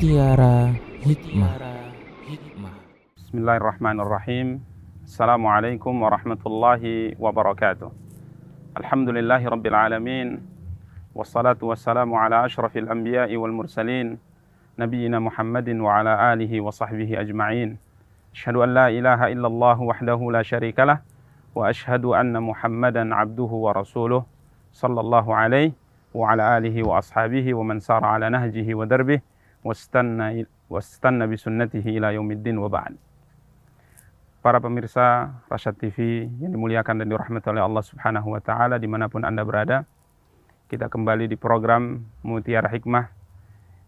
Mutiara Hikmah. Bismillahirrahmanirrahim. Assalamualaikum warahmatullahi wabarakatuh. Alhamdulillahi rabbil alamin. Wassalatu wassalamu ala ashrafil anbiya'i wal mursalin. Nabiyyina Muhammadin wa ala alihi wa sahbihi ajma'in. Ashhadu an la ilaha illallah wahdahu la syarikalah. Wa ashhadu anna Muhammadan abduhu wa rasuluh. Sallallahu alaihi wa ala alihi wa ashabihi wa man sara Wastanna, wastanna bisunnatihi ila yaumiddin wa. Para pemirsa Rasyad TV yang dimuliakan dan dirahmati oleh Allah Subhanahu wa taala di mana pun Anda berada. Kita kembali di program Mutiara Hikmah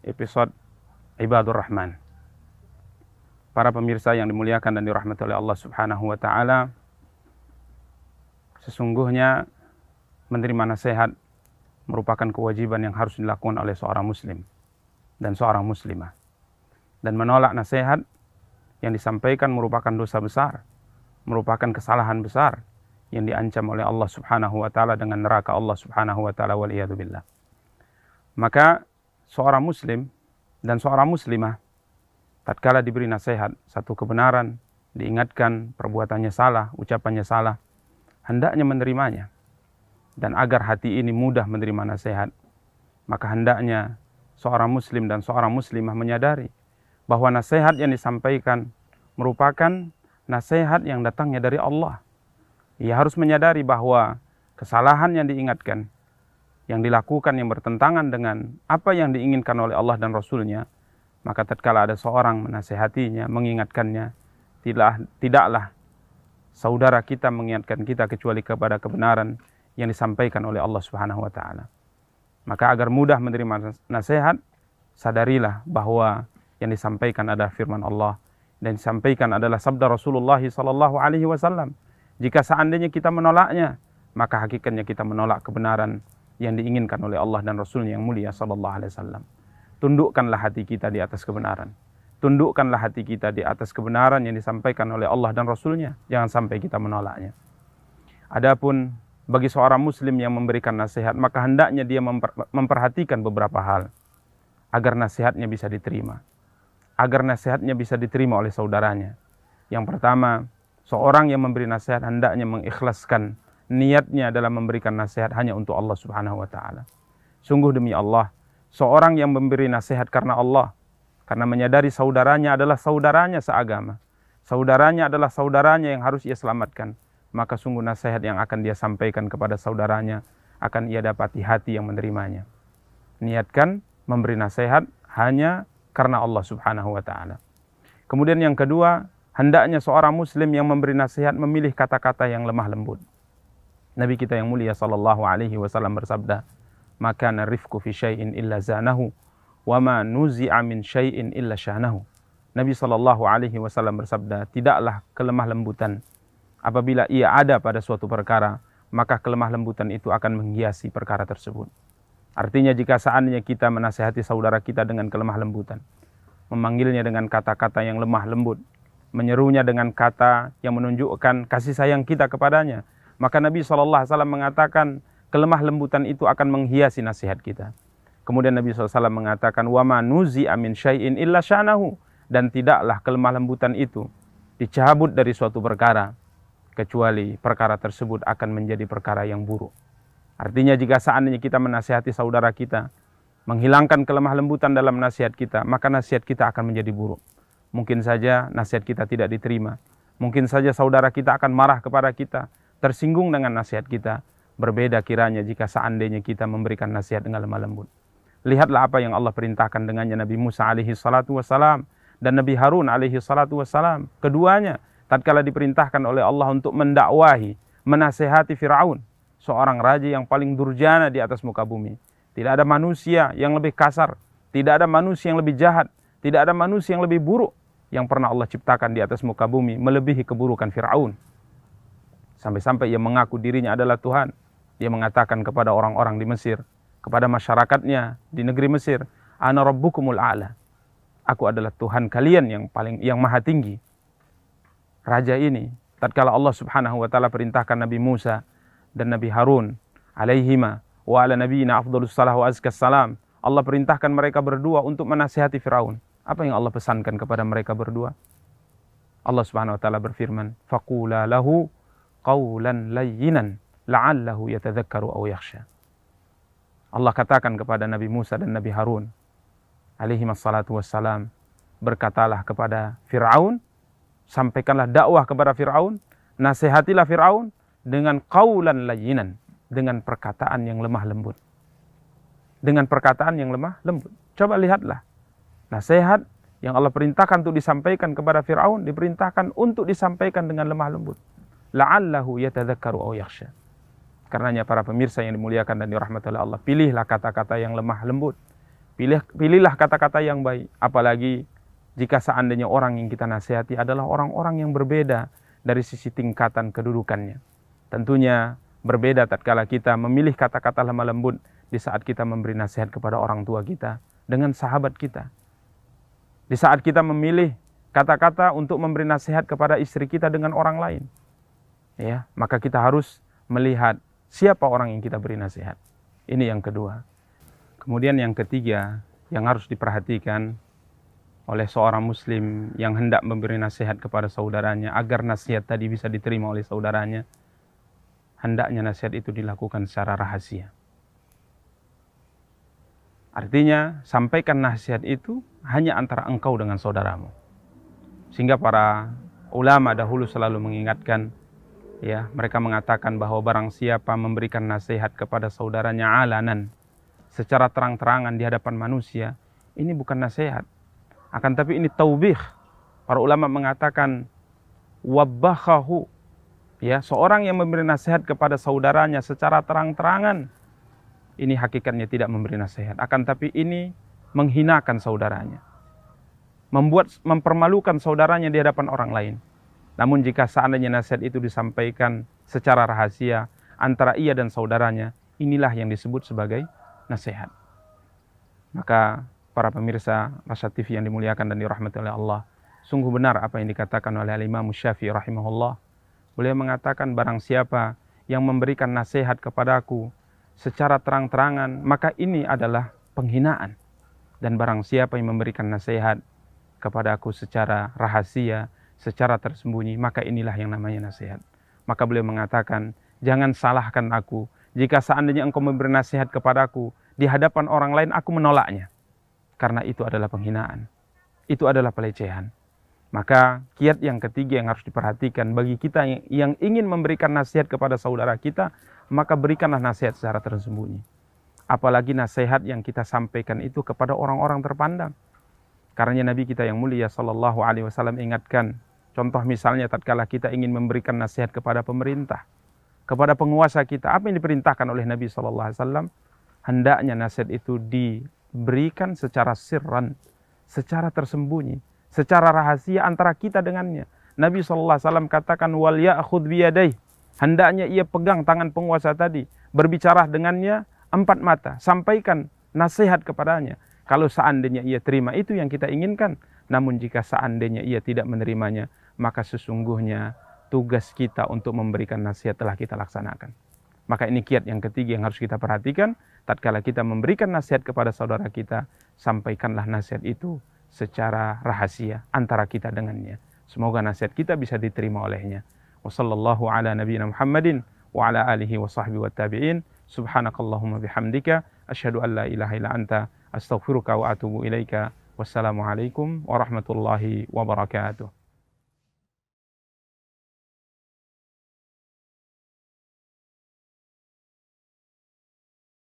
episode Ibadur Rahman. Para pemirsa yang dimuliakan dan dirahmati oleh Allah Subhanahu wa taala, sesungguhnya menerima nasihat merupakan kewajiban yang harus dilakukan oleh seorang muslim dan seorang muslimah. Dan menolak nasihat yang disampaikan merupakan dosa besar, merupakan kesalahan besar yang diancam oleh Allah Subhanahu wa taala dengan neraka Allah Subhanahu wa taala wal billah. Maka seorang muslim dan seorang muslimah tatkala diberi nasihat satu kebenaran, diingatkan perbuatannya salah, ucapannya salah, hendaknya menerimanya. Dan agar hati ini mudah menerima nasihat, maka hendaknya seorang muslim dan seorang muslimah menyadari bahwa nasihat yang disampaikan merupakan nasihat yang datangnya dari Allah. Ia harus menyadari bahwa kesalahan yang diingatkan, yang dilakukan yang bertentangan dengan apa yang diinginkan oleh Allah dan Rasulnya, maka tatkala ada seorang menasehatinya, mengingatkannya, tidaklah, tidaklah saudara kita mengingatkan kita kecuali kepada kebenaran yang disampaikan oleh Allah Subhanahu wa taala. Maka agar mudah menerima nasihat, sadarilah bahwa yang disampaikan adalah firman Allah dan disampaikan adalah sabda Rasulullah sallallahu alaihi wasallam. Jika seandainya kita menolaknya, maka hakikatnya kita menolak kebenaran yang diinginkan oleh Allah dan Rasulnya yang mulia sallallahu alaihi wasallam. Tundukkanlah hati kita di atas kebenaran. Tundukkanlah hati kita di atas kebenaran yang disampaikan oleh Allah dan Rasulnya. Jangan sampai kita menolaknya. Adapun bagi seorang muslim yang memberikan nasihat, maka hendaknya dia memperhatikan beberapa hal agar nasihatnya bisa diterima agar nasihatnya bisa diterima oleh saudaranya. Yang pertama, seorang yang memberi nasihat hendaknya mengikhlaskan niatnya dalam memberikan nasihat hanya untuk Allah Subhanahu wa taala. Sungguh demi Allah, seorang yang memberi nasihat karena Allah, karena menyadari saudaranya adalah saudaranya seagama. Saudaranya adalah saudaranya yang harus ia selamatkan. Maka sungguh nasihat yang akan dia sampaikan kepada saudaranya akan ia dapati hati yang menerimanya. Niatkan memberi nasihat hanya karena Allah Subhanahu wa taala. Kemudian yang kedua, hendaknya seorang muslim yang memberi nasihat memilih kata-kata yang lemah lembut. Nabi kita yang mulia sallallahu alaihi wasallam bersabda, "Maka narifku fi syai'in illa zanahu wa ma nuzi'a min syai'in illa syanahu." Nabi sallallahu alaihi wasallam bersabda, "Tidaklah kelemah lembutan apabila ia ada pada suatu perkara, maka kelemah lembutan itu akan menghiasi perkara tersebut." Artinya jika seandainya kita menasehati saudara kita dengan kelemah lembutan, memanggilnya dengan kata-kata yang lemah lembut, menyerunya dengan kata yang menunjukkan kasih sayang kita kepadanya, maka Nabi SAW mengatakan kelemah lembutan itu akan menghiasi nasihat kita. Kemudian Nabi SAW mengatakan, وَمَا nuzi amin syai'in illa syanahu. Dan tidaklah kelemah lembutan itu dicabut dari suatu perkara, kecuali perkara tersebut akan menjadi perkara yang buruk. Artinya jika seandainya kita menasihati saudara kita, menghilangkan kelemah lembutan dalam nasihat kita, maka nasihat kita akan menjadi buruk. Mungkin saja nasihat kita tidak diterima. Mungkin saja saudara kita akan marah kepada kita, tersinggung dengan nasihat kita. Berbeda kiranya jika seandainya kita memberikan nasihat dengan lemah lembut. Lihatlah apa yang Allah perintahkan dengannya Nabi Musa alaihi salatu wassalam dan Nabi Harun alaihi salatu wassalam. Keduanya tatkala diperintahkan oleh Allah untuk mendakwahi, menasehati Firaun seorang raja yang paling durjana di atas muka bumi. Tidak ada manusia yang lebih kasar, tidak ada manusia yang lebih jahat, tidak ada manusia yang lebih buruk yang pernah Allah ciptakan di atas muka bumi melebihi keburukan Firaun. Sampai-sampai ia mengaku dirinya adalah Tuhan. Dia mengatakan kepada orang-orang di Mesir, kepada masyarakatnya di negeri Mesir, "Ana rabbukumul a'la." Aku adalah Tuhan kalian yang paling yang maha tinggi. Raja ini tatkala Allah Subhanahu wa taala perintahkan Nabi Musa dan Nabi Harun alaihima wa ala nabiyina afdhalus salah wa azkas salam Allah perintahkan mereka berdua untuk menasihati Firaun. Apa yang Allah pesankan kepada mereka berdua? Allah Subhanahu wa taala berfirman, "Faqula lahu qawlan layyinan la'allahu yatadzakkaru aw yakhsha." Allah katakan kepada Nabi Musa dan Nabi Harun alaihi wassalam, berkatalah kepada Firaun, sampaikanlah dakwah kepada Firaun, nasihatilah Firaun dengan qawlan layyinan, dengan perkataan yang lemah lembut. Dengan perkataan yang lemah lembut. Coba lihatlah. Nasihat yang Allah perintahkan untuk disampaikan kepada Fir'aun, diperintahkan untuk disampaikan dengan lemah lembut. La'allahu yatadzakkaru aw yakhsha. Karenanya para pemirsa yang dimuliakan dan dirahmati oleh Allah, pilihlah kata-kata yang lemah lembut. Pilih, pilihlah kata-kata yang baik. Apalagi jika seandainya orang yang kita nasihati adalah orang-orang yang berbeda dari sisi tingkatan kedudukannya. Tentunya berbeda tatkala kita memilih kata-kata lemah lembut di saat kita memberi nasihat kepada orang tua kita dengan sahabat kita di saat kita memilih kata-kata untuk memberi nasihat kepada istri kita dengan orang lain. Ya, maka kita harus melihat siapa orang yang kita beri nasihat. Ini yang kedua. Kemudian yang ketiga yang harus diperhatikan oleh seorang muslim yang hendak memberi nasihat kepada saudaranya agar nasihat tadi bisa diterima oleh saudaranya hendaknya nasihat itu dilakukan secara rahasia. Artinya, sampaikan nasihat itu hanya antara engkau dengan saudaramu. Sehingga para ulama dahulu selalu mengingatkan, ya, mereka mengatakan bahwa barang siapa memberikan nasihat kepada saudaranya alanan secara terang-terangan di hadapan manusia, ini bukan nasihat. Akan tapi ini taubih. Para ulama mengatakan wabahahu ya seorang yang memberi nasihat kepada saudaranya secara terang-terangan ini hakikatnya tidak memberi nasihat. Akan tapi ini menghinakan saudaranya. Membuat, mempermalukan saudaranya di hadapan orang lain. Namun jika seandainya nasihat itu disampaikan secara rahasia antara ia dan saudaranya, inilah yang disebut sebagai nasihat. Maka para pemirsa Rasa TV yang dimuliakan dan dirahmati oleh Allah, sungguh benar apa yang dikatakan oleh Imam Syafi'i rahimahullah. Beliau mengatakan barang siapa yang memberikan nasihat kepadaku secara terang-terangan, maka ini adalah penghinaan. Dan barang siapa yang memberikan nasihat kepada aku secara rahasia, secara tersembunyi, maka inilah yang namanya nasihat. Maka beliau mengatakan, jangan salahkan aku. Jika seandainya engkau memberi nasihat kepadaku, di hadapan orang lain aku menolaknya. Karena itu adalah penghinaan. Itu adalah pelecehan. Maka kiat yang ketiga yang harus diperhatikan bagi kita yang, ingin memberikan nasihat kepada saudara kita maka berikanlah nasihat secara tersembunyi. Apalagi nasihat yang kita sampaikan itu kepada orang-orang terpandang. Karena Nabi kita yang mulia sallallahu alaihi wasallam ingatkan, contoh misalnya tatkala kita ingin memberikan nasihat kepada pemerintah, kepada penguasa kita, apa yang diperintahkan oleh Nabi sallallahu alaihi wasallam? Hendaknya nasihat itu diberikan secara sirran, secara tersembunyi, secara rahasia antara kita dengannya. Nabi SAW katakan wal ya'khudh biyadai Hendaknya ia pegang tangan penguasa tadi, berbicara dengannya empat mata, sampaikan nasihat kepadanya. Kalau seandainya ia terima itu yang kita inginkan, namun jika seandainya ia tidak menerimanya, maka sesungguhnya tugas kita untuk memberikan nasihat telah kita laksanakan. Maka ini kiat yang ketiga yang harus kita perhatikan, tatkala kita memberikan nasihat kepada saudara kita, sampaikanlah nasihat itu secara rahasia antara kita dengannya. Semoga nasihat kita bisa diterima olehnya. Wassallallahu ala nabiyina Muhammadin wa ala alihi wa sahbihi wa tabi'in. Subhanakallahumma bihamdika. Ashadu an la ilaha ila anta. Astaghfiruka wa atubu ilaika. Wassalamualaikum warahmatullahi wabarakatuh.